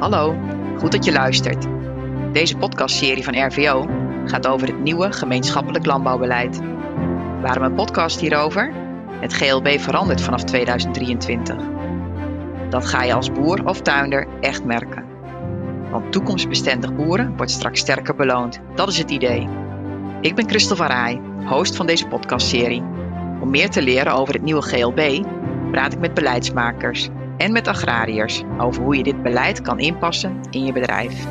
Hallo, goed dat je luistert. Deze podcastserie van RVO gaat over het nieuwe gemeenschappelijk landbouwbeleid. Waarom een podcast hierover? Het GLB verandert vanaf 2023. Dat ga je als boer of tuinder echt merken. Want toekomstbestendig boeren wordt straks sterker beloond. Dat is het idee. Ik ben Christel van Rij, host van deze podcastserie. Om meer te leren over het nieuwe GLB praat ik met beleidsmakers en met agrariërs over hoe je dit beleid kan inpassen in je bedrijf.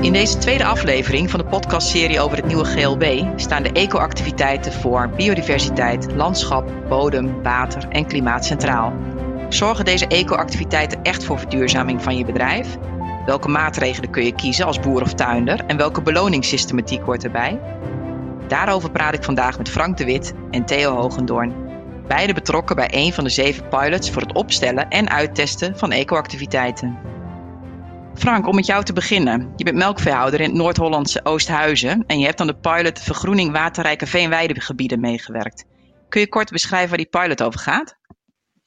In deze tweede aflevering van de podcastserie over het nieuwe GLB staan de ecoactiviteiten voor biodiversiteit, landschap, bodem, water en klimaat centraal. Zorgen deze ecoactiviteiten echt voor verduurzaming van je bedrijf? Welke maatregelen kun je kiezen als boer of tuinder en welke beloningssystematiek hoort erbij? Daarover praat ik vandaag met Frank de Wit en Theo Hogendoorn. Beide betrokken bij een van de zeven pilots voor het opstellen en uittesten van ecoactiviteiten. Frank, om met jou te beginnen. Je bent melkveehouder in het Noord-Hollandse Oosthuizen en je hebt aan de pilot Vergroening Waterrijke Veenweidegebieden meegewerkt. Kun je kort beschrijven waar die pilot over gaat?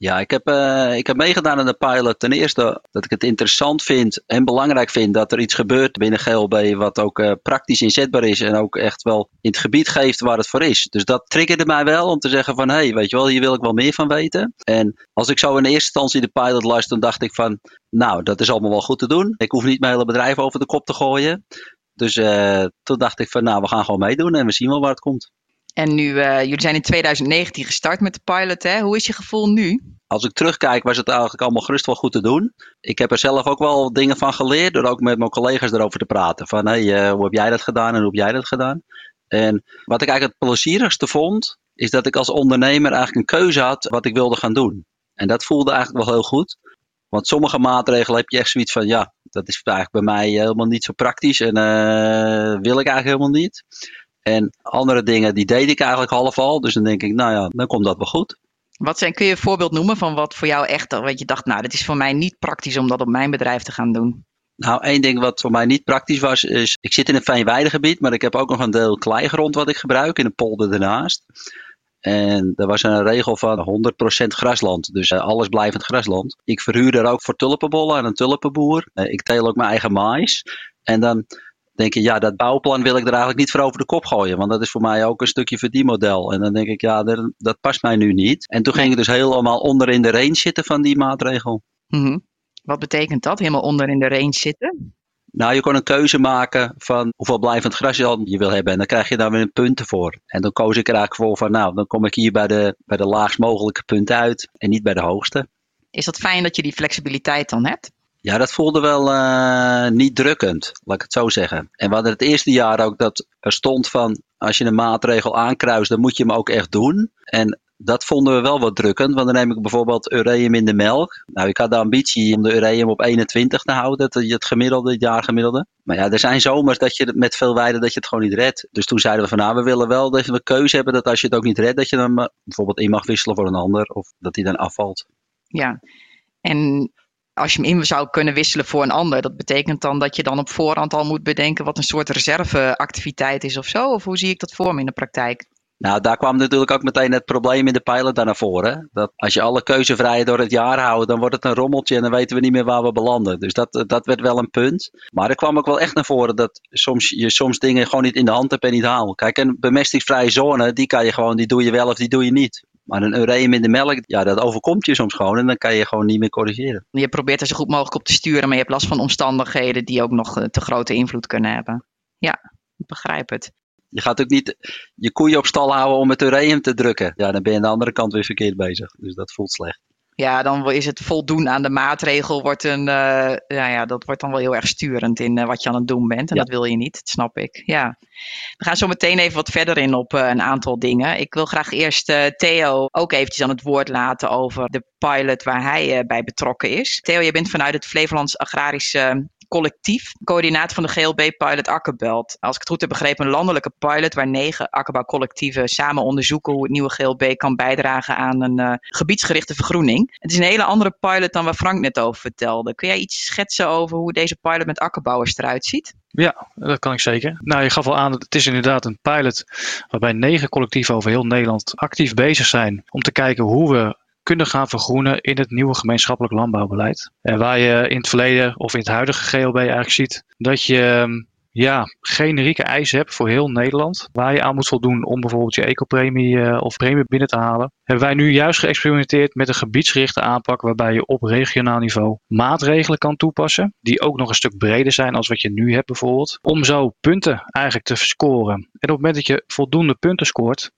Ja, ik heb, uh, ik heb meegedaan aan de pilot. Ten eerste dat ik het interessant vind en belangrijk vind dat er iets gebeurt binnen GLB wat ook uh, praktisch inzetbaar is en ook echt wel in het gebied geeft waar het voor is. Dus dat triggerde mij wel om te zeggen van hé, hey, weet je wel, hier wil ik wel meer van weten. En als ik zo in eerste instantie de pilot luisterde, dan dacht ik van nou, dat is allemaal wel goed te doen. Ik hoef niet mijn hele bedrijf over de kop te gooien. Dus uh, toen dacht ik van nou, we gaan gewoon meedoen en we zien wel waar het komt. En nu, jullie zijn in 2019 gestart met de pilot. Hè? Hoe is je gevoel nu? Als ik terugkijk, was het eigenlijk allemaal gerust wel goed te doen. Ik heb er zelf ook wel dingen van geleerd, door ook met mijn collega's erover te praten. Van, hey, uh, hoe heb jij dat gedaan en hoe heb jij dat gedaan? En wat ik eigenlijk het plezierigste vond, is dat ik als ondernemer eigenlijk een keuze had wat ik wilde gaan doen. En dat voelde eigenlijk wel heel goed. Want sommige maatregelen heb je echt zoiets van, ja, dat is eigenlijk bij mij helemaal niet zo praktisch en uh, wil ik eigenlijk helemaal niet. En andere dingen, die deed ik eigenlijk half al. Dus dan denk ik, nou ja, dan komt dat wel goed. Wat zijn, kun je een voorbeeld noemen van wat voor jou echt, wat je dacht, nou, dat is voor mij niet praktisch om dat op mijn bedrijf te gaan doen? Nou, één ding wat voor mij niet praktisch was, is, ik zit in een fijnweidegebied, maar ik heb ook nog een deel kleigrond wat ik gebruik in een polder ernaast. En er was een regel van 100% grasland, dus uh, alles blijvend grasland. Ik verhuur daar ook voor tulpenbollen aan een tulpenboer. Uh, ik teel ook mijn eigen mais. En dan denk je, ja, dat bouwplan wil ik er eigenlijk niet voor over de kop gooien. Want dat is voor mij ook een stukje verdienmodel. En dan denk ik, ja, dat, dat past mij nu niet. En toen ging ik dus helemaal onder in de range zitten van die maatregel. Mm -hmm. Wat betekent dat, helemaal onder in de range zitten? Nou, je kon een keuze maken van hoeveel blijvend gras je wil hebben. En dan krijg je daar weer punten voor. En dan koos ik er eigenlijk voor van, nou, dan kom ik hier bij de, bij de laagst mogelijke punt uit. En niet bij de hoogste. Is dat fijn dat je die flexibiliteit dan hebt? Ja, dat voelde wel uh, niet drukkend, laat ik het zo zeggen. En we hadden het eerste jaar ook dat er stond van, als je een maatregel aankruist, dan moet je hem ook echt doen. En dat vonden we wel wat drukkend, want dan neem ik bijvoorbeeld ureum in de melk. Nou, ik had de ambitie om de ureum op 21 te houden, het, het gemiddelde, het jaargemiddelde. Maar ja, er zijn zomers dat je met veel weiden dat je het gewoon niet redt. Dus toen zeiden we van, nou, we willen wel dat we een keuze hebben dat als je het ook niet redt, dat je dan bijvoorbeeld in mag wisselen voor een ander, of dat hij dan afvalt. Ja, en als je hem in zou kunnen wisselen voor een ander, dat betekent dan dat je dan op voorhand al moet bedenken wat een soort reserveactiviteit is of zo? Of hoe zie ik dat voor me in de praktijk? Nou, daar kwam natuurlijk ook meteen het probleem in de pilot naar voren. Dat als je alle keuzevrijheid door het jaar houdt, dan wordt het een rommeltje en dan weten we niet meer waar we belanden. Dus dat, dat werd wel een punt. Maar er kwam ook wel echt naar voren dat soms, je soms dingen gewoon niet in de hand hebt en niet haalt. Kijk, een bemestingsvrije zone, die kan je gewoon, die doe je wel of die doe je niet. Maar een ureum in de melk, ja, dat overkomt je soms gewoon en dan kan je gewoon niet meer corrigeren. Je probeert er zo goed mogelijk op te sturen, maar je hebt last van omstandigheden die ook nog te grote invloed kunnen hebben. Ja, ik begrijp het. Je gaat ook niet je koeien op stal houden om het ureum te drukken. Ja, dan ben je aan de andere kant weer verkeerd bezig. Dus dat voelt slecht. Ja, dan is het voldoen aan de maatregel, wordt een, uh, ja, ja, dat wordt dan wel heel erg sturend in uh, wat je aan het doen bent. En ja. dat wil je niet, dat snap ik. Ja. We gaan zo meteen even wat verder in op uh, een aantal dingen. Ik wil graag eerst Theo ook eventjes aan het woord laten over de pilot waar hij bij betrokken is. Theo, je bent vanuit het Flevolands Agrarische collectief, coördinator van de GLB-pilot Akkerbelt. Als ik het goed heb begrepen, een landelijke pilot waar negen akkerbouwcollectieven samen onderzoeken hoe het nieuwe GLB kan bijdragen aan een uh, gebiedsgerichte vergroening. Het is een hele andere pilot dan waar Frank net over vertelde. Kun jij iets schetsen over hoe deze pilot met akkerbouwers eruit ziet? Ja, dat kan ik zeker. Nou, je gaf al aan, het is inderdaad een pilot waarbij negen collectieven over heel Nederland actief bezig zijn om te kijken hoe we kunnen gaan vergroenen in het nieuwe gemeenschappelijk landbouwbeleid. En waar je in het verleden of in het huidige GLB eigenlijk ziet dat je ehm, ja, generieke eisen hebt voor heel Nederland. Waar je aan moet voldoen om bijvoorbeeld je ecopremie uh, of premie binnen te halen. Hebben wij nu juist geëxperimenteerd met een gebiedsgerichte aanpak waarbij je op regionaal niveau maatregelen kan toepassen. Die ook nog een stuk breder zijn als wat je nu hebt bijvoorbeeld. Om zo punten eigenlijk te scoren. En op het moment dat je voldoende punten scoort,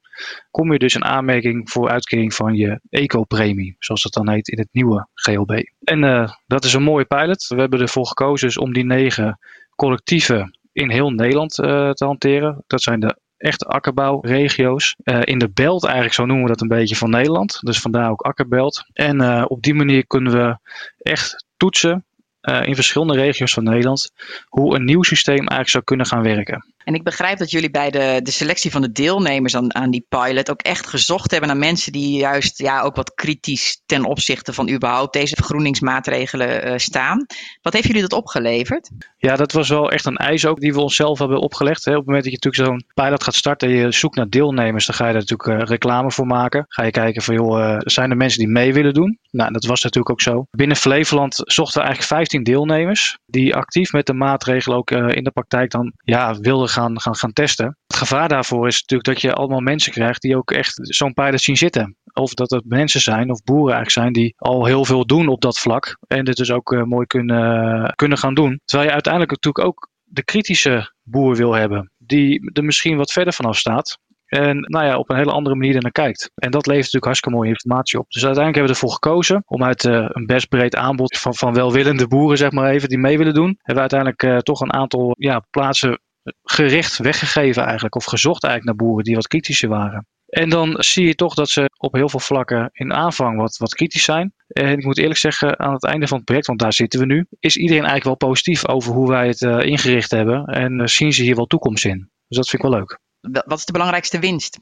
kom je dus een aanmerking voor uitkering van je eco-premie, zoals dat dan heet in het nieuwe GLB. En uh, dat is een mooie pilot. We hebben ervoor gekozen dus om die negen collectieven in heel Nederland uh, te hanteren. Dat zijn de echte akkerbouwregio's. Uh, in de belt eigenlijk, zo noemen we dat een beetje van Nederland. Dus vandaar ook akkerbelt. En op die manier kunnen we echt toetsen in verschillende regio's van Nederland hoe een nieuw systeem eigenlijk zou kunnen gaan werken. En ik begrijp dat jullie bij de, de selectie van de deelnemers aan, aan die pilot ook echt gezocht hebben naar mensen die juist ja, ook wat kritisch ten opzichte van überhaupt deze vergroeningsmaatregelen uh, staan. Wat heeft jullie dat opgeleverd? Ja, dat was wel echt een eis ook die we onszelf hebben opgelegd. Hè. Op het moment dat je natuurlijk zo'n pilot gaat starten en je zoekt naar deelnemers, dan ga je daar natuurlijk uh, reclame voor maken. Ga je kijken van joh, uh, zijn er mensen die mee willen doen? Nou, dat was natuurlijk ook zo. Binnen Flevoland zochten we eigenlijk 15 deelnemers die actief met de maatregelen ook in de praktijk dan ja, wilden gaan, gaan, gaan testen. Het gevaar daarvoor is natuurlijk dat je allemaal mensen krijgt die ook echt zo'n pilot zien zitten. Of dat het mensen zijn of boeren eigenlijk zijn die al heel veel doen op dat vlak. En dit dus ook uh, mooi kunnen, kunnen gaan doen. Terwijl je uiteindelijk natuurlijk ook de kritische boer wil hebben. Die er misschien wat verder vanaf staat. En nou ja, op een hele andere manier naar kijkt. En dat levert natuurlijk hartstikke mooie informatie op. Dus uiteindelijk hebben we ervoor gekozen om uit uh, een best breed aanbod van, van welwillende boeren, zeg maar even, die mee willen doen. Hebben we uiteindelijk uh, toch een aantal ja, plaatsen gericht weggegeven eigenlijk. Of gezocht eigenlijk naar boeren die wat kritischer waren. En dan zie je toch dat ze op heel veel vlakken in aanvang wat, wat kritisch zijn. En ik moet eerlijk zeggen, aan het einde van het project, want daar zitten we nu, is iedereen eigenlijk wel positief over hoe wij het uh, ingericht hebben. En uh, zien ze hier wel toekomst in. Dus dat vind ik wel leuk. Wat is de belangrijkste winst?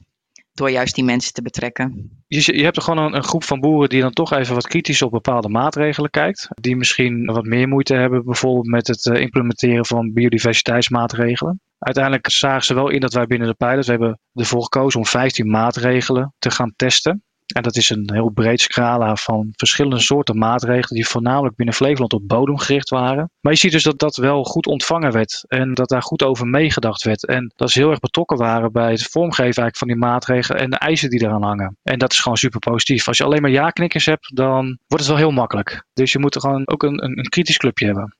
Door juist die mensen te betrekken. Je, je hebt er gewoon een, een, groep van boeren die dan toch even wat kritisch op bepaalde maatregelen kijkt. Die misschien wat meer moeite hebben bijvoorbeeld met het uh, implementeren van biodiversiteitsmaatregelen. Uiteindelijk zagen ze wel in dat wij binnen de pilot, we hebben ervoor gekozen om 15 maatregelen te gaan testen. En dat is een heel breed scala van verschillende soorten maatregelen die voornamelijk binnen Flevoland op bodem gericht waren. Maar je ziet dus dat dat wel goed ontvangen werd en dat daar goed over meegedacht werd. En dat ze heel erg betrokken waren bij het vormgeven eigenlijk van die maatregelen en de eisen die eraan hangen. En dat is gewoon super positief. Als je alleen maar ja-knikkers hebt, dan wordt het wel heel makkelijk. Dus je moet er gewoon ook een, een, een kritisch clubje hebben.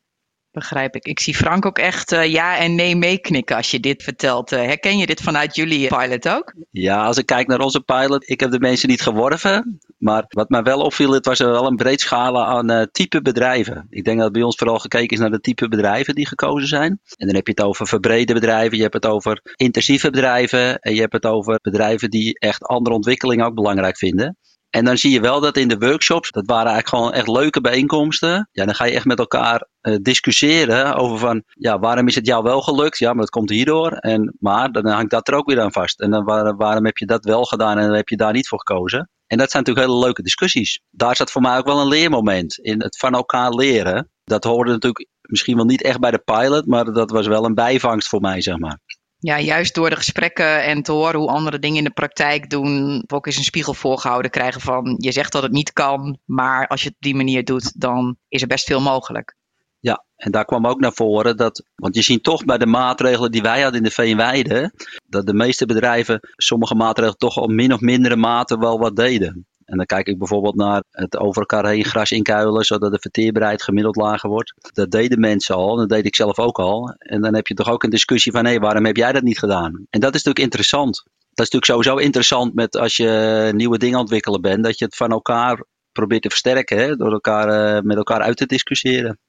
Begrijp ik. Ik zie Frank ook echt uh, ja en nee meeknikken als je dit vertelt. Uh, herken je dit vanuit jullie pilot ook? Ja, als ik kijk naar onze pilot, ik heb de mensen niet geworven. Maar wat mij wel opviel, het was wel een breed scala aan type bedrijven. Ik denk dat bij ons vooral gekeken is naar de type bedrijven die gekozen zijn. En dan heb je het over verbrede bedrijven, je hebt het over intensieve bedrijven. En je hebt het over bedrijven die echt andere ontwikkelingen ook belangrijk vinden. En dan zie je wel dat in de workshops, dat waren eigenlijk gewoon echt leuke bijeenkomsten. Ja, dan ga je echt met elkaar uh, discussiëren over van, ja, waarom is het jou wel gelukt? Ja, maar dat komt hierdoor. En, maar dan hangt dat er ook weer aan vast. En dan waar, waarom heb je dat wel gedaan en heb je daar niet voor gekozen? En dat zijn natuurlijk hele leuke discussies. Daar zat voor mij ook wel een leermoment in het van elkaar leren. Dat hoorde natuurlijk misschien wel niet echt bij de pilot, maar dat was wel een bijvangst voor mij, zeg maar ja, juist door de gesprekken en te horen hoe andere dingen in de praktijk doen, ook eens een spiegel voorgehouden krijgen van je zegt dat het niet kan, maar als je het op die manier doet, dan is er best veel mogelijk. Ja, en daar kwam ook naar voren dat, want je ziet toch bij de maatregelen die wij hadden in de Veenweide, dat de meeste bedrijven sommige maatregelen toch al min of mindere mate wel wat deden. En dan kijk ik bijvoorbeeld naar het over elkaar heen gras inkuilen, zodat de verteerbaarheid gemiddeld lager wordt. Dat deden mensen al, dat deed ik zelf ook al. En dan heb je toch ook een discussie van, hé, waarom heb jij dat niet gedaan? En dat is natuurlijk interessant. Dat is natuurlijk sowieso interessant met als je nieuwe dingen ontwikkelen bent, dat je het van elkaar probeert te versterken, hè, door elkaar, uh, met elkaar uit te discussiëren.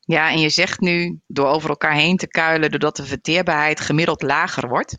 Ja, en je zegt nu door over elkaar heen te kuilen, doordat de verteerbaarheid gemiddeld lager wordt.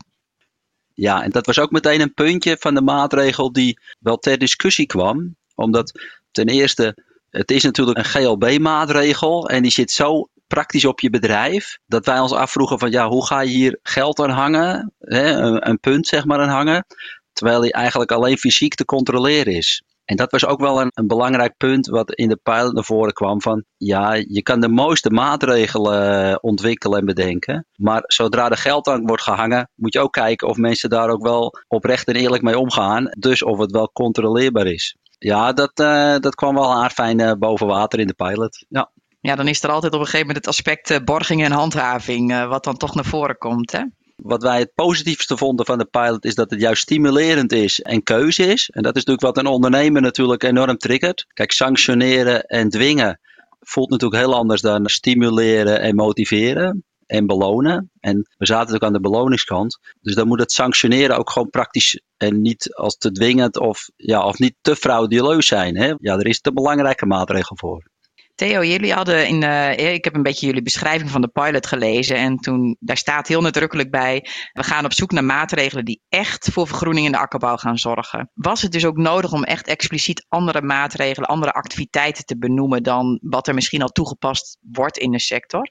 Ja, en dat was ook meteen een puntje van de maatregel die wel ter discussie kwam. Omdat ten eerste, het is natuurlijk een GLB-maatregel en die zit zo praktisch op je bedrijf. Dat wij ons afvroegen van ja, hoe ga je hier geld aan hangen? Hè, een, een punt zeg maar aan hangen. Terwijl die eigenlijk alleen fysiek te controleren is. En dat was ook wel een, een, belangrijk punt wat in de pilot naar voren kwam van ja, je kan de mooiste maatregelen eh, ontwikkelen en bedenken. Maar zodra de geldtank wordt gehangen, moet je ook kijken of mensen daar ook wel oprecht en eerlijk mee omgaan. Dus of het wel controleerbaar is. Ja, dat, dat kwam wel aardig boven water in de pilot. Ja. ja, dan is er altijd op een gegeven moment het aspect borging en handhaving, wat dan toch naar voren komt. Hè? Wat wij het positiefste vonden van de pilot is dat het juist stimulerend is en keuze is. En dat is natuurlijk wat een ondernemer natuurlijk enorm triggert. Kijk, sanctioneren en dwingen voelt natuurlijk heel anders dan stimuleren en motiveren en belonen. En we zaten natuurlijk aan de beloningskant. Dus dan moet het sanctioneren ook gewoon praktisch en niet als te dwingend of, ja, of niet te frauduleus zijn. Hè? Ja, er is een belangrijke maatregel voor. Theo, jullie hadden in, uh, ik heb een beetje jullie beschrijving van de pilot gelezen en toen, daar staat heel nadrukkelijk bij, we gaan op zoek naar maatregelen die echt voor vergroening in de akkerbouw gaan zorgen. Was het dus ook nodig om echt expliciet andere maatregelen, andere activiteiten te benoemen dan wat er misschien al toegepast wordt in de sector?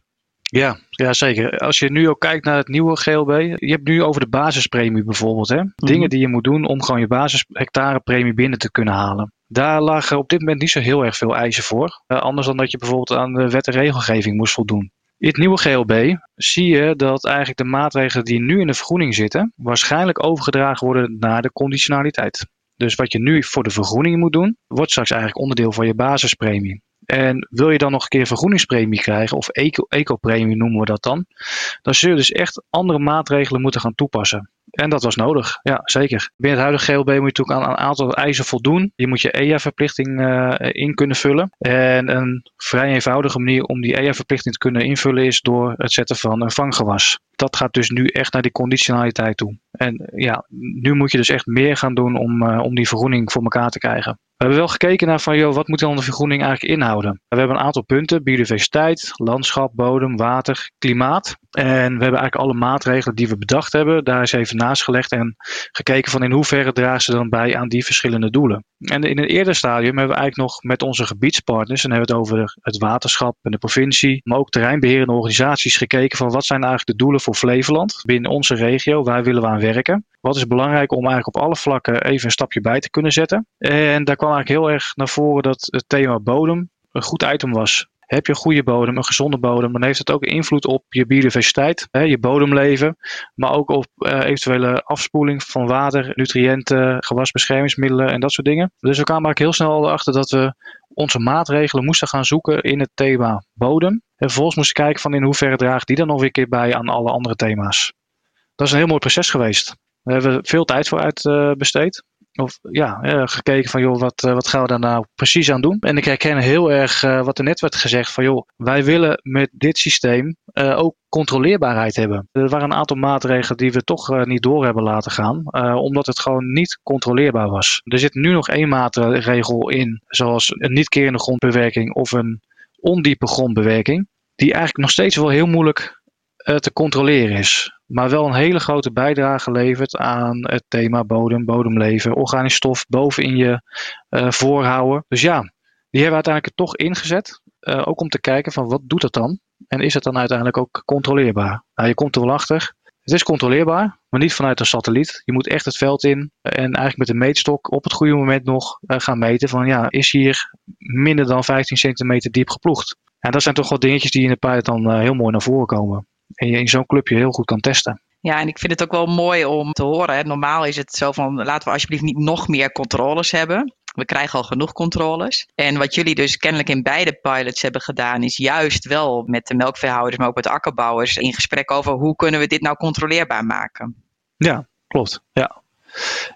Ja, ja, zeker. Als je nu ook kijkt naar het nieuwe GLB, je hebt nu over de basispremie bijvoorbeeld. Hè? Dingen mhm. die je moet doen om gewoon je basishectarepremie binnen te kunnen halen. Daar lagen op dit moment niet zo heel erg veel eisen voor. Uh, anders dan dat je bijvoorbeeld aan de wet en regelgeving moest voldoen. In het nieuwe GLB zie je dat eigenlijk de maatregelen die nu in de vergroening zitten, waarschijnlijk overgedragen worden naar de conditionaliteit. Dus wat je nu voor de vergroening moet doen, wordt straks eigenlijk onderdeel van je basispremie. En wil je dan nog een keer vergroeningspremie krijgen, of eco-premie noemen we dat dan, dan zul je dus echt andere maatregelen moeten gaan toepassen. En dat was nodig, ja zeker. Binnen het huidige GLB moet je natuurlijk aan een aantal eisen voldoen. Je moet je EA-verplichting uh, in kunnen vullen. En een vrij eenvoudige manier om die EA-verplichting te kunnen invullen is door het zetten van een vanggewas. Dat gaat dus nu echt naar die conditionaliteit toe. En ja, nu moet je dus echt meer gaan doen om, uh, om die vergroening voor elkaar te krijgen. We hebben wel gekeken naar van, joh, wat moet dan de vergroening eigenlijk inhouden? We hebben een aantal punten, biodiversiteit, landschap, bodem, water, klimaat. En we hebben eigenlijk alle maatregelen die we bedacht hebben, daar is even naast gelegd en gekeken van in hoeverre dragen ze dan bij aan die verschillende doelen. En in een eerder stadium hebben we eigenlijk nog met onze gebiedspartners, en hebben we het over het waterschap en de provincie, maar ook terreinbeherende organisaties gekeken van wat zijn eigenlijk de doelen voor Flevoland binnen onze regio, waar willen we aan werken. Wat is belangrijk om eigenlijk op alle vlakken even een stapje bij te kunnen zetten. En daar kwam eigenlijk heel erg naar voren dat het thema bodem een goed item was. Heb je een goede bodem, een gezonde bodem, dan heeft het ook invloed op je biodiversiteit, hè, je bodemleven, maar ook op uh, eventuele afspoeling van water, nutriënten, gewasbeschermingsmiddelen en dat soort dingen. Dus we kwamen eigenlijk heel snel erachter dat we onze maatregelen moesten gaan zoeken in het thema bodem. En vervolgens moesten kijken van in hoeverre draagt die dan nog weer keer bij aan alle andere thema's. Dat is een heel mooi proces geweest. We hebben veel tijd voor uitbesteed. Of ja, gekeken van joh, wat, eh, wat gaan we daar nou precies aan doen? En ik herken heel erg uh, wat er net werd gezegd van joh, wij willen met dit systeem ook controleerbaarheid hebben. Er waren een aantal maatregelen die we toch niet door hebben laten gaan, omdat het gewoon niet controleerbaar was. Er zit nu nog één maatregel in, zoals een niet kerende grondbewerking of een ondiepe grondbewerking, die eigenlijk nog steeds wel heel moeilijk te controleren is maar wel een hele grote bijdrage levert aan het thema bodem, bodemleven, organisch stof boven in je uh, voorhouden. Dus ja, die hebben we uiteindelijk toch ingezet. Uh, ook om te kijken van wat doet dat dan? En is het dan uiteindelijk ook controleerbaar? Nou, je komt er wel achter. Het is controleerbaar, maar niet vanuit een satelliet. Je moet echt het veld in en eigenlijk met de meetstok op het goede moment nog uh, gaan meten van ja, is hier minder dan 15 centimeter diep geploegd? En dat zijn toch wel dingetjes die in de pilot dan heel mooi naar voren komen en je in zo'n clubje heel goed kan testen. Ja, en ik vind het ook wel mooi om te horen. Hè. Normaal is het zo van laten we alsjeblieft niet nog meer controles hebben. We krijgen al genoeg controles. En wat jullie dus kennelijk in beide pilots hebben gedaan, is juist wel met de melkveehouders, maar ook met akkerbouwers in gesprek over hoe kunnen we dit nou controleerbaar maken. Ja, klopt. Ja.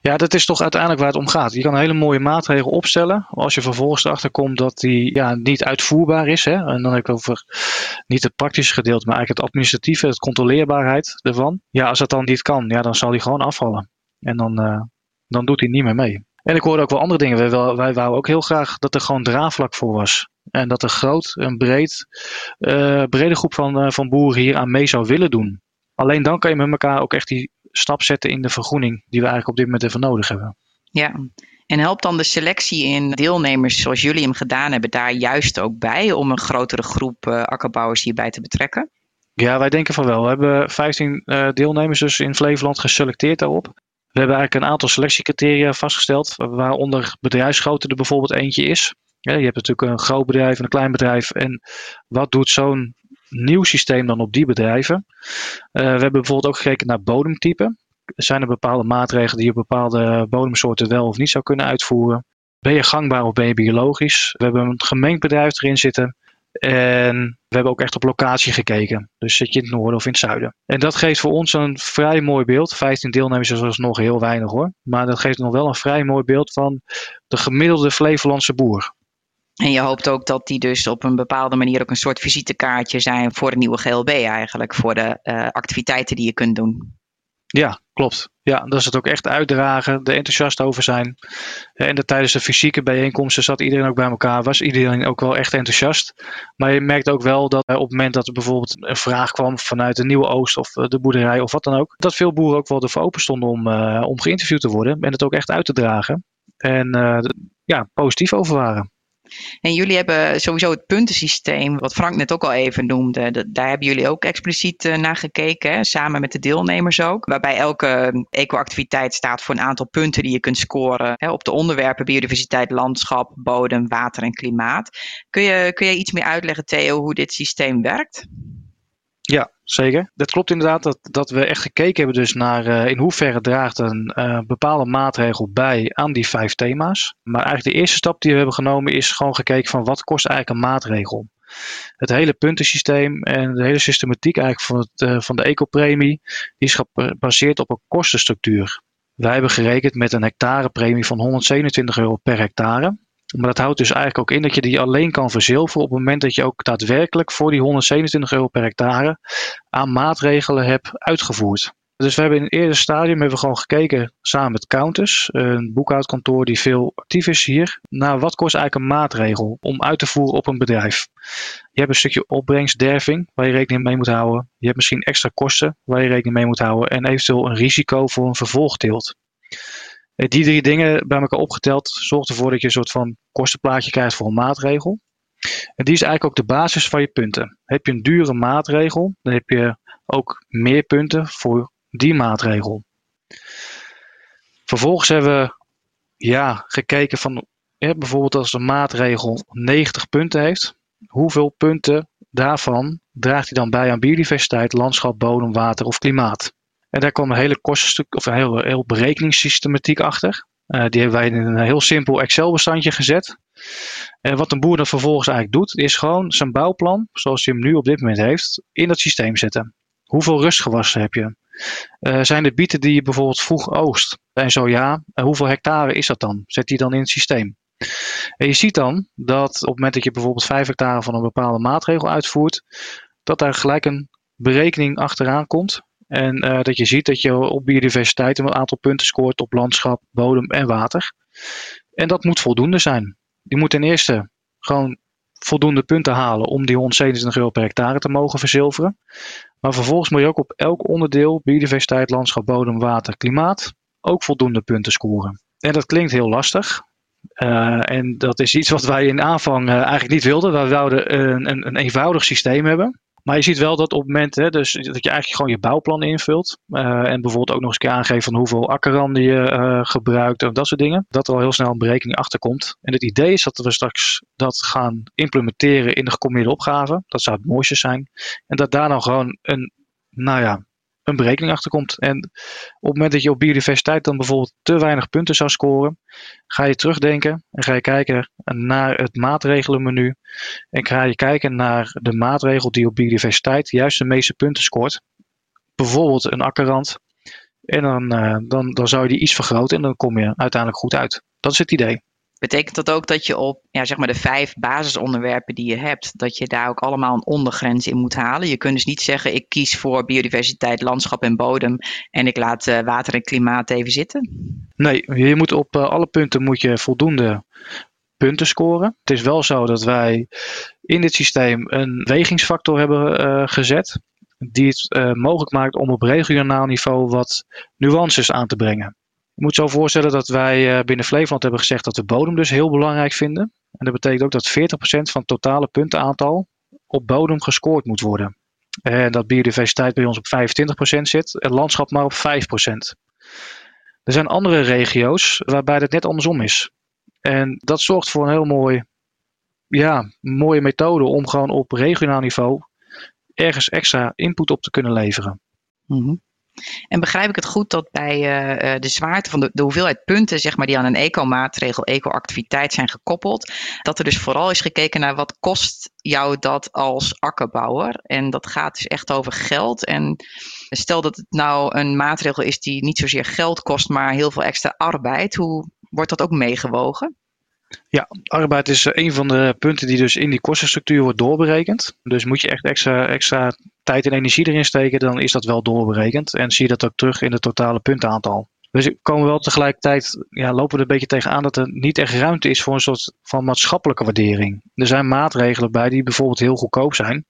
Ja, dat is toch uiteindelijk waar het om gaat. Je kan een hele mooie maatregel opstellen. Als je vervolgens erachter komt dat die ja, niet uitvoerbaar is. Hè, en dan heb ik over niet het praktische gedeelte, maar eigenlijk het administratieve, het controleerbaarheid ervan. Ja, als dat dan niet kan, ja, dan zal die gewoon afvallen. En dan, uh, dan doet hij niet meer mee. En ik hoorde ook wel andere dingen. Wij, wij, wouden ook heel graag dat er gewoon draagvlak voor was. En dat er groot en breed, uh, brede groep van, uh, van boeren hier aan mee zou willen doen. Alleen dan kan je met elkaar ook echt die stap zetten in de vergroening die we eigenlijk op dit moment even nodig hebben. Ja, en helpt dan de selectie in deelnemers zoals jullie hem gedaan hebben daar juist ook bij om een grotere groep uh, akkerbouwers hierbij te betrekken? Ja, wij denken van wel. We hebben 15 uh, eh, deelnemers dus in Flevoland geselecteerd daarop. We hebben eigenlijk een aantal selectiecriteria vastgesteld, waaronder bedrijfsgrootte er bijvoorbeeld eentje is. Ja, je hebt natuurlijk een groot bedrijf en een klein bedrijf. En wat doet zo'n nieuw systeem dan op die bedrijven. Uh, we hebben bijvoorbeeld ook gekeken naar bodemtype. Zijn er bepaalde maatregelen die je bepaalde bodemsoorten wel of niet zou kunnen uitvoeren? ben je gangbaar of ben je biologisch? We hebben een gemengd bedrijf erin zitten. En we hebben ook echt op locatie gekeken. Dus zit je in het noorden of in het zuiden. En dat geeft voor ons een vrij mooi beeld. 15 deelnemers is nog heel weinig hoor. Maar dat geeft nog wel een vrij mooi beeld van de gemiddelde Flevolandse boer. En je hoopt ook dat die dus op een bepaalde manier ook een soort visitekaartje zijn voor het nieuwe GLB eigenlijk. Voor de uh, activiteiten die je kunt doen. Ja, klopt. Ja, dat is het ook echt uitdragen, er enthousiast over zijn. En de, tijdens de fysieke bijeenkomsten zat iedereen ook bij elkaar, was iedereen ook wel echt enthousiast. Maar je merkt ook wel dat op het moment dat er bijvoorbeeld een vraag kwam vanuit de Nieuwe Oost of de boerderij of wat dan ook, dat veel boeren ook wel ervoor open stonden om, om geïnterviewd te worden en het ook echt uit te dragen. En ja, positief over waren. En jullie hebben sowieso het puntensysteem, wat Frank net ook al even noemde. daar hebben jullie ook expliciet uh, naar gekeken, hè? samen met de deelnemers ook. Waarbij elke ecoactiviteit staat voor een aantal punten die je kunt scoren hè, op de onderwerpen biodiversiteit, landschap, bodem, water en klimaat. Kun je, kun je iets meer uitleggen, Theo, hoe dit systeem werkt? Ja, zeker. Dat klopt inderdaad dat, dat we echt gekeken hebben dus naar uh, in hoeverre draagt een uh, bepaalde maatregel bij aan die vijf thema's. Maar eigenlijk de eerste stap die we hebben genomen is gewoon gekeken van wat kost eigenlijk een maatregel. Het hele puntensysteem en de hele systematiek eigenlijk van, het, uh, van de ecopremie die is gebaseerd op een kostenstructuur. Wij hebben gerekend met een hectarepremie van 127 euro per hectare. Maar dat houdt dus eigenlijk ook in dat je die alleen kan verzilveren op het moment dat je ook daadwerkelijk voor die 127 euro per hectare aan maatregelen hebt uitgevoerd. Dus we hebben in het eerste stadium hebben we gewoon gekeken samen met Counters, een boekhoudkantoor die veel actief is hier, naar wat kost eigenlijk een maatregel om uit te voeren op een bedrijf. Je hebt een stukje opbrengstderving waar je rekening mee moet houden. Je hebt misschien extra kosten waar je rekening mee moet houden en eventueel een risico voor een vervolgteelt. Die drie dingen bij elkaar opgeteld zorgt ervoor dat je een soort van kostenplaatje krijgt voor een maatregel. En die is eigenlijk ook de basis van je punten. Heb je een dure maatregel, dan heb je ook meer punten voor die maatregel. Vervolgens hebben we ja, gekeken van bijvoorbeeld als een maatregel 90 punten heeft, hoeveel punten daarvan draagt hij dan bij aan biodiversiteit, landschap, bodem, water of klimaat? En daar kwam een hele kostenstuk of een heel, heel berekeningssystematiek achter. Uh, die hebben wij in een heel simpel Excel-bestandje gezet. En wat een boer dan vervolgens eigenlijk doet, is gewoon zijn bouwplan, zoals hij hem nu op dit moment heeft, in dat systeem zetten. Hoeveel rustgewassen heb je? Uh, zijn er bieten die je bijvoorbeeld vroeg oogst? En zo ja, uh, hoeveel hectare is dat dan? Zet die dan in het systeem? En je ziet dan dat op het moment dat je bijvoorbeeld 5 hectare van een bepaalde maatregel uitvoert, dat daar gelijk een berekening achteraan komt en uh, dat je ziet dat je op biodiversiteit een aantal punten scoort op landschap, bodem en water. En dat moet voldoende zijn. Je moet ten eerste gewoon voldoende punten halen om die 127 euro per hectare te mogen verzilveren. Maar vervolgens moet je ook op elk onderdeel, biodiversiteit, landschap, bodem, water, klimaat, ook voldoende punten scoren. En dat klinkt heel lastig. Uh, en dat is iets wat wij in aanvang uh, eigenlijk niet wilden. Wij wilden een, een, een eenvoudig systeem hebben. Maar je ziet wel dat op het moment hè, dus dat je eigenlijk gewoon je bouwplan invult. Uh, en bijvoorbeeld ook nog eens aangeeft van hoeveel akkerranden je uh, gebruikt en dat soort dingen. Dat er al heel snel een berekening achter komt. En het idee is dat we straks dat gaan implementeren in de gecombineerde opgave. Dat zou het mooiste zijn. En dat daar dan gewoon een, nou ja, een berekening achter komt. En op het moment dat je op biodiversiteit dan bijvoorbeeld te weinig punten zou scoren, ga je terugdenken en ga je kijken naar het maatregelenmenu. En ga je kijken naar de maatregel die op biodiversiteit juist de meeste punten scoort. Bijvoorbeeld een akkerrand. En dan, uh, dan, dan zou je die iets vergroten en dan kom je uiteindelijk goed uit. Dat is het idee. Betekent dat ook dat je op ja, zeg maar de vijf basisonderwerpen die je hebt, dat je daar ook allemaal een ondergrens in moet halen? Je kunt dus niet zeggen, ik kies voor biodiversiteit, landschap en bodem en ik laat uh, water en klimaat even zitten? Nee, je moet op uh, alle punten moet je voldoende punten scoren. Het is wel zo dat wij in dit systeem een wegingsfactor hebben uh, gezet, die het mogelijk maakt om op regionaal niveau wat nuances aan te brengen. Je moet zo voorstellen dat wij eh, binnen Flevoland hebben gezegd dat we bodem dus heel belangrijk vinden. En dat betekent ook dat 40% van het totale puntenaantal op bodem gescoord moet worden. En dat biodiversiteit bij ons op 25% zit en landschap maar op 5%. Er zijn andere regio's waarbij het net andersom is. En dat zorgt voor een heel mooi, ja, mooie methode om gewoon op regionaal niveau ergens extra input op te kunnen leveren. Mm En begrijp ik het goed dat bij uh, de zwaarte van de, de, hoeveelheid punten zeg maar, die aan een eco-maatregel, eco-activiteit zijn gekoppeld, dat er dus vooral is gekeken naar wat kost jou dat als akkerbouwer? En dat gaat dus echt over geld. En stel dat het nou een maatregel is die niet zozeer geld kost, maar heel veel extra arbeid. Hoe wordt dat ook meegewogen? Ja, arbeid is een van de punten die dus in die kostenstructuur wordt doorberekend. Dus moet je echt extra, extra tijd en energie erin steken, dan is dat wel doorberekend. En zie je dat ook terug in het totale puntenaantal. Dus komen we wel tegelijkertijd, ja, lopen we er een beetje tegenaan dat er niet echt ruimte is voor een soort van maatschappelijke waardering. Er zijn maatregelen bij die bijvoorbeeld heel goedkoop zijn.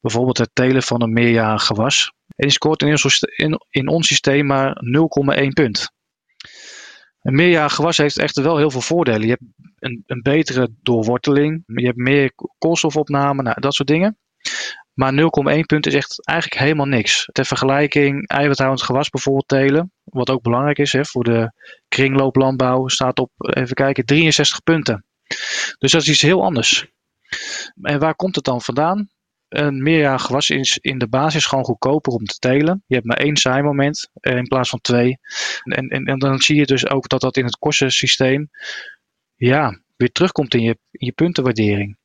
Bijvoorbeeld het telen van een meerjarig gewas. En die scoort in ons systeem maar 0,1 punt. Een meerjarig gewas heeft echter wel heel veel voordelen. Je hebt een, een betere doorworteling, je hebt meer koolstofopname, nou, dat soort dingen. Maar 0,1 punt is echt eigenlijk helemaal niks. Ter vergelijking, eiwithoudend gewas bijvoorbeeld telen, wat ook belangrijk is hè, voor de kringlooplandbouw, staat op, even kijken, 63 punten. Dus dat is iets heel anders. En waar komt het dan vandaan? Een meerjarig gewas is in de basis gewoon goedkoper om te telen. Je hebt maar één zaaimoment eh, in plaats van twee. En, en, dan zie je dus ook dat dat in het kostensysteem ja, weer terugkomt in je, je puntenwaardering.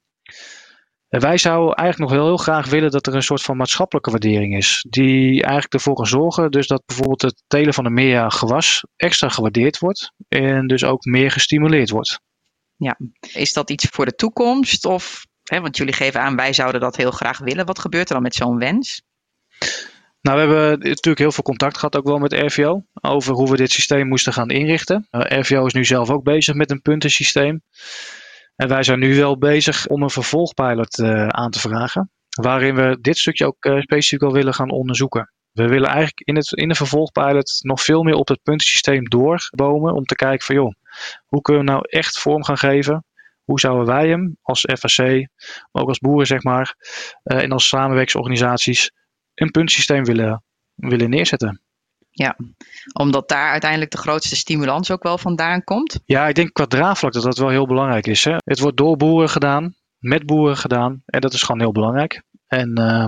En wij zouden eigenlijk nog wel heel graag willen dat er een soort van maatschappelijke waardering is. Die eigenlijk ervoor kan zorgen dus dat bijvoorbeeld het telen van een meerjarig gewas extra gewaardeerd wordt. En dus ook meer gestimuleerd wordt. Ja, is dat iets voor de toekomst? Of, want jullie geven aan, wij zouden dat heel graag willen. Wat gebeurt er dan met zo'n wens? Nou, we hebben natuurlijk heel veel contact gehad ook wel met RVO over hoe we dit systeem moesten gaan inrichten. Eh, RVO is nu zelf ook bezig met een puntensysteem. En wij zijn nu wel bezig om een vervolgpilot uh, aan te vragen, waarin we dit stukje ook uh, specifiek al willen gaan onderzoeken. We willen eigenlijk in, het, in de vervolgpilot nog veel meer op het puntensysteem doorbomen om te kijken van joh, hoe kunnen we nou echt vorm gaan geven? Hoe zouden wij hem als FAC, maar ook als boeren zeg maar, en als samenwerkingsorganisaties een puntsysteem willen, willen neerzetten? Ja, omdat daar uiteindelijk de grootste stimulans ook wel vandaan komt. Ja, ik denk qua draagvlak dat dat wel heel belangrijk is. Hè? Het wordt door boeren gedaan, met boeren gedaan. En dat is gewoon heel belangrijk. En uh,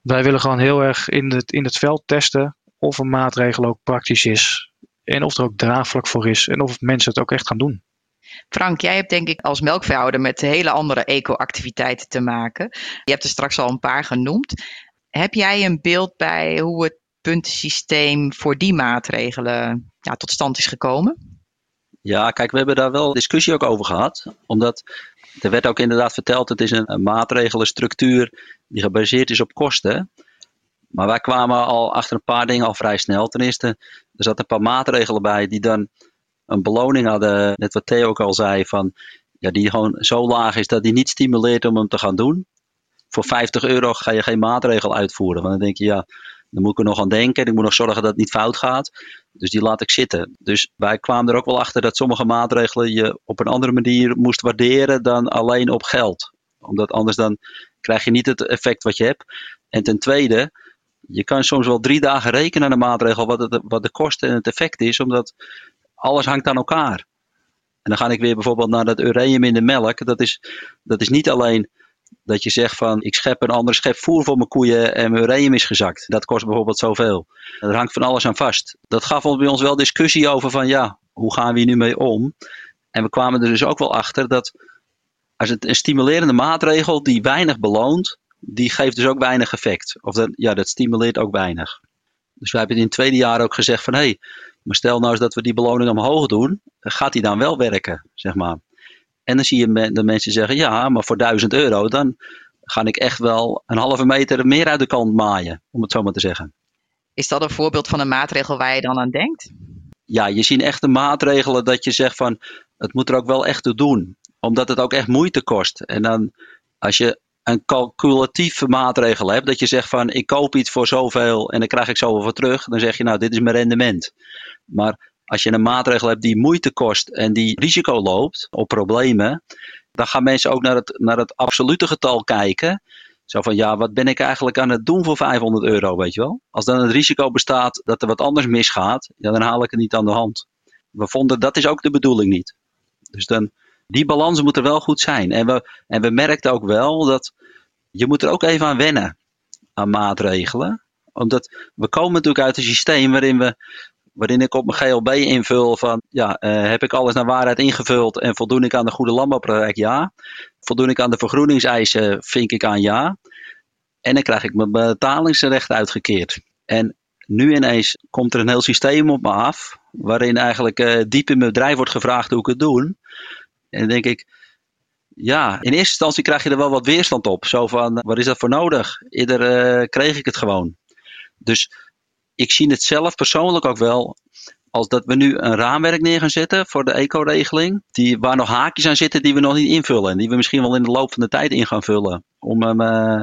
wij willen gewoon heel erg in het, in het veld testen of een maatregel ook praktisch is. En of er ook draagvlak voor is. En of mensen het ook echt gaan doen. Frank, jij hebt denk ik als melkveehouder met hele andere eco-activiteiten te maken. Je hebt er straks al een paar genoemd. Heb jij een beeld bij hoe het puntensysteem voor die maatregelen ja, tot stand is gekomen? Ja, kijk, we hebben daar wel discussie ook over gehad. Omdat er werd ook inderdaad verteld, het is een, een maatregelenstructuur die gebaseerd is op kosten. Maar wij kwamen al achter een paar dingen al vrij snel. Ten eerste, er zaten een paar maatregelen bij die dan een beloning hadden. Net wat Theo ook al zei, van, ja, die gewoon zo laag is dat die niet stimuleert om hem te gaan doen. Voor 50 euro ga je geen maatregel uitvoeren. Want dan denk je, ja, dan moet ik er nog aan denken. Ik moet nog zorgen dat het niet fout gaat. Dus die laat ik zitten. Dus wij kwamen er ook wel achter dat sommige maatregelen je op een andere manier moest waarderen dan alleen op geld. Omdat anders dan krijg je niet het effect wat je hebt. En ten tweede, je kan soms wel drie dagen rekenen aan een maatregel wat, het, wat de kosten en het effect is. Omdat alles hangt aan elkaar. En dan ga ik weer bijvoorbeeld naar dat ureum in de melk. Dat is, dat is niet alleen dat je zegt van ik schep een ander schep voer voor mijn koeien en mijn ureum is gezakt. Dat kost bijvoorbeeld zoveel. Er hangt van alles aan vast. Dat gaf ons bij ons wel discussie over van ja, hoe gaan we hier nu mee om? En we kwamen er dus ook wel achter dat als het een stimulerende maatregel die weinig beloont, die geeft dus ook weinig effect. Of dat, ja, dat stimuleert ook weinig. Dus wij hebben in het tweede jaar ook gezegd van hé, hey, maar stel nou eens dat we die beloning omhoog doen, gaat die dan wel werken, zeg maar. En dan zie je de mensen zeggen, ja, maar voor 1000 euro, dan ga ik echt wel een halve meter meer uit de kant maaien, om het zo maar te zeggen. Is dat een voorbeeld van een maatregel waar je dan aan denkt? Ja, je ziet echt de maatregelen dat je zegt van, het moet er ook wel echt toe doen. Omdat het ook echt moeite kost. En dan, als je een calculatieve maatregel hebt, dat je zegt van, ik koop iets voor zoveel en dan krijg ik zoveel voor terug, dan zeg je, nou, dit is mijn rendement. Maar als je een maatregel hebt die moeite kost en die risico loopt op problemen, dan gaan mensen ook naar het, naar het absolute getal kijken. Zo van, ja, wat ben ik eigenlijk aan het doen voor 500 euro, weet je wel? Als dan het risico bestaat dat er wat anders misgaat, ja, dan haal ik het niet aan de hand. We vonden, dat is ook de bedoeling niet. Dus dan, die balans moet er wel goed zijn. En we, en we merkten ook wel dat je moet er ook even aan wennen, aan maatregelen Omdat we komen natuurlijk uit een systeem waarin we waarin ik op mijn GLB invul van, ja, uh, heb ik alles naar waarheid ingevuld en voldoen ik aan de goede landbouwpraktijk? Ja. Voldoen ik aan de vergroeningseisen? Vink ik aan ja. En dan krijg ik mijn betalingsrecht uitgekeerd. En nu ineens komt er een heel systeem op me af, waarin eigenlijk uh, diep in mijn bedrijf wordt gevraagd hoe ik het doe. En dan denk ik, ja, in eerste instantie krijg je er wel wat weerstand op. Zo van, wat is dat voor nodig? Eerder uh, kreeg ik het gewoon. Dus ik zie het zelf persoonlijk ook wel als dat we nu een raamwerk neer gaan zetten voor de eco-regeling, die, waar nog haakjes aan zitten die we nog niet invullen en die we misschien wel in de loop van de tijd in gaan vullen. Om hem uh,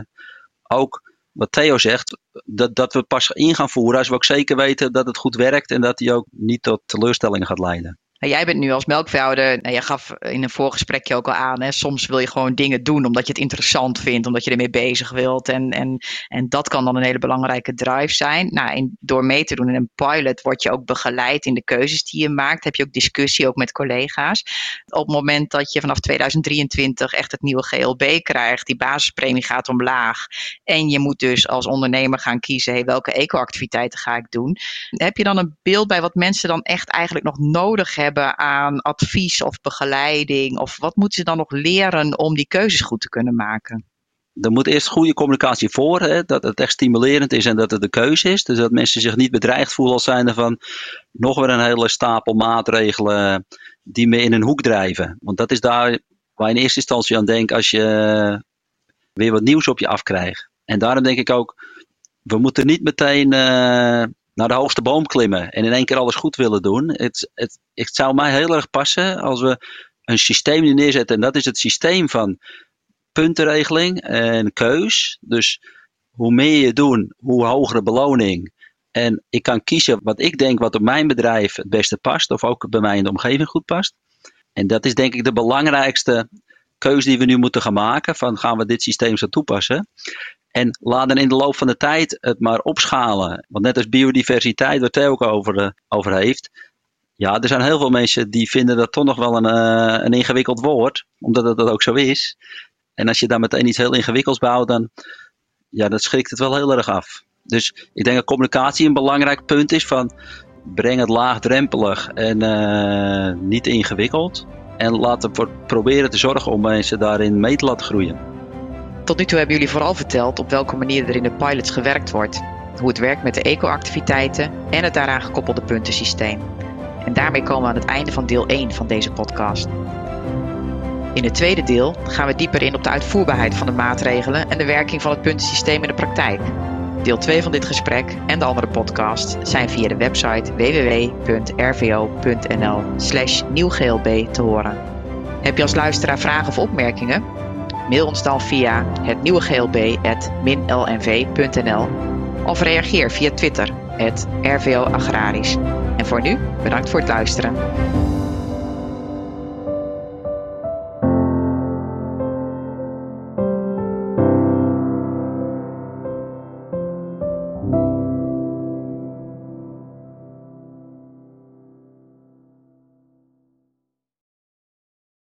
ook, wat Theo zegt, dat, dat we pas in gaan voeren als we ook zeker weten dat het goed werkt en dat die ook niet tot teleurstellingen gaat leiden. Nou, jij bent nu als melkveehouder, nou, je gaf in een voorgesprekje ook al aan, hè, soms wil je gewoon dingen doen omdat je het interessant vindt, omdat je ermee bezig wilt. En, en, en dat kan dan een hele belangrijke drive zijn. Nou, in, door mee te doen in een pilot word je ook begeleid in de keuzes die je maakt. Heb je ook discussie ook met collega's. Op het moment dat je vanaf 2023 echt het nieuwe GLB krijgt, die basispremie gaat omlaag. En je moet dus als ondernemer gaan kiezen, welke eco-activiteiten ga ik doen? Heb je dan een beeld bij wat mensen dan echt eigenlijk nog nodig hebben? Aan advies of begeleiding? Of wat moeten ze dan nog leren om die keuzes goed te kunnen maken? Er moet eerst goede communicatie voor, hè, dat het echt stimulerend is en dat het de keuze is. Dus dat mensen zich niet bedreigd voelen als zijnde van nog weer een hele stapel maatregelen die me in een hoek drijven. Want dat is daar waar je in eerste instantie aan denkt als je weer wat nieuws op je afkrijgt. En daarom denk ik ook, we moeten niet meteen uh, naar de hoogste boom klimmen en in één keer alles goed willen doen. Het, het, het zou mij heel erg passen als we een systeem neerzetten. En dat is het systeem van puntenregeling en keus. Dus hoe meer je doet, hoe hogere beloning. En ik kan kiezen wat ik denk wat op mijn bedrijf het beste past. Of ook bij mij in de omgeving goed past. En dat is denk ik de belangrijkste keuze die we nu moeten gaan maken. Van gaan we dit systeem zo toepassen? En laten in de loop van de tijd het maar opschalen. Want net als biodiversiteit, waar Theo ook over, uh, over heeft. Ja, er zijn heel veel mensen die vinden dat toch nog wel een, uh, een ingewikkeld woord. Omdat het dat ook zo is. En als je daar meteen iets heel ingewikkelds bouwt, dan ja, dat schrikt het wel heel erg af. Dus ik denk dat communicatie een belangrijk punt is van breng het laagdrempelig en uh, niet ingewikkeld. En laten we proberen te zorgen om mensen daarin mee te laten groeien. Tot nu toe hebben jullie vooral verteld op welke manier er in de pilots gewerkt wordt, hoe het werkt met de eco-activiteiten en het daaraan gekoppelde puntensysteem. En daarmee komen we aan het einde van deel 1 van deze podcast. In het tweede deel gaan we dieper in op de uitvoerbaarheid van de maatregelen en de werking van het puntensysteem in de praktijk. Deel 2 van dit gesprek en de andere podcasts zijn via de website www.rvo.nl/slash nieuwglb te horen. Heb je als luisteraar vragen of opmerkingen? Mail ons dan via het nieuwe glb.minlnv.nl of reageer via Twitter, het RVO. En voor nu, bedankt voor het luisteren.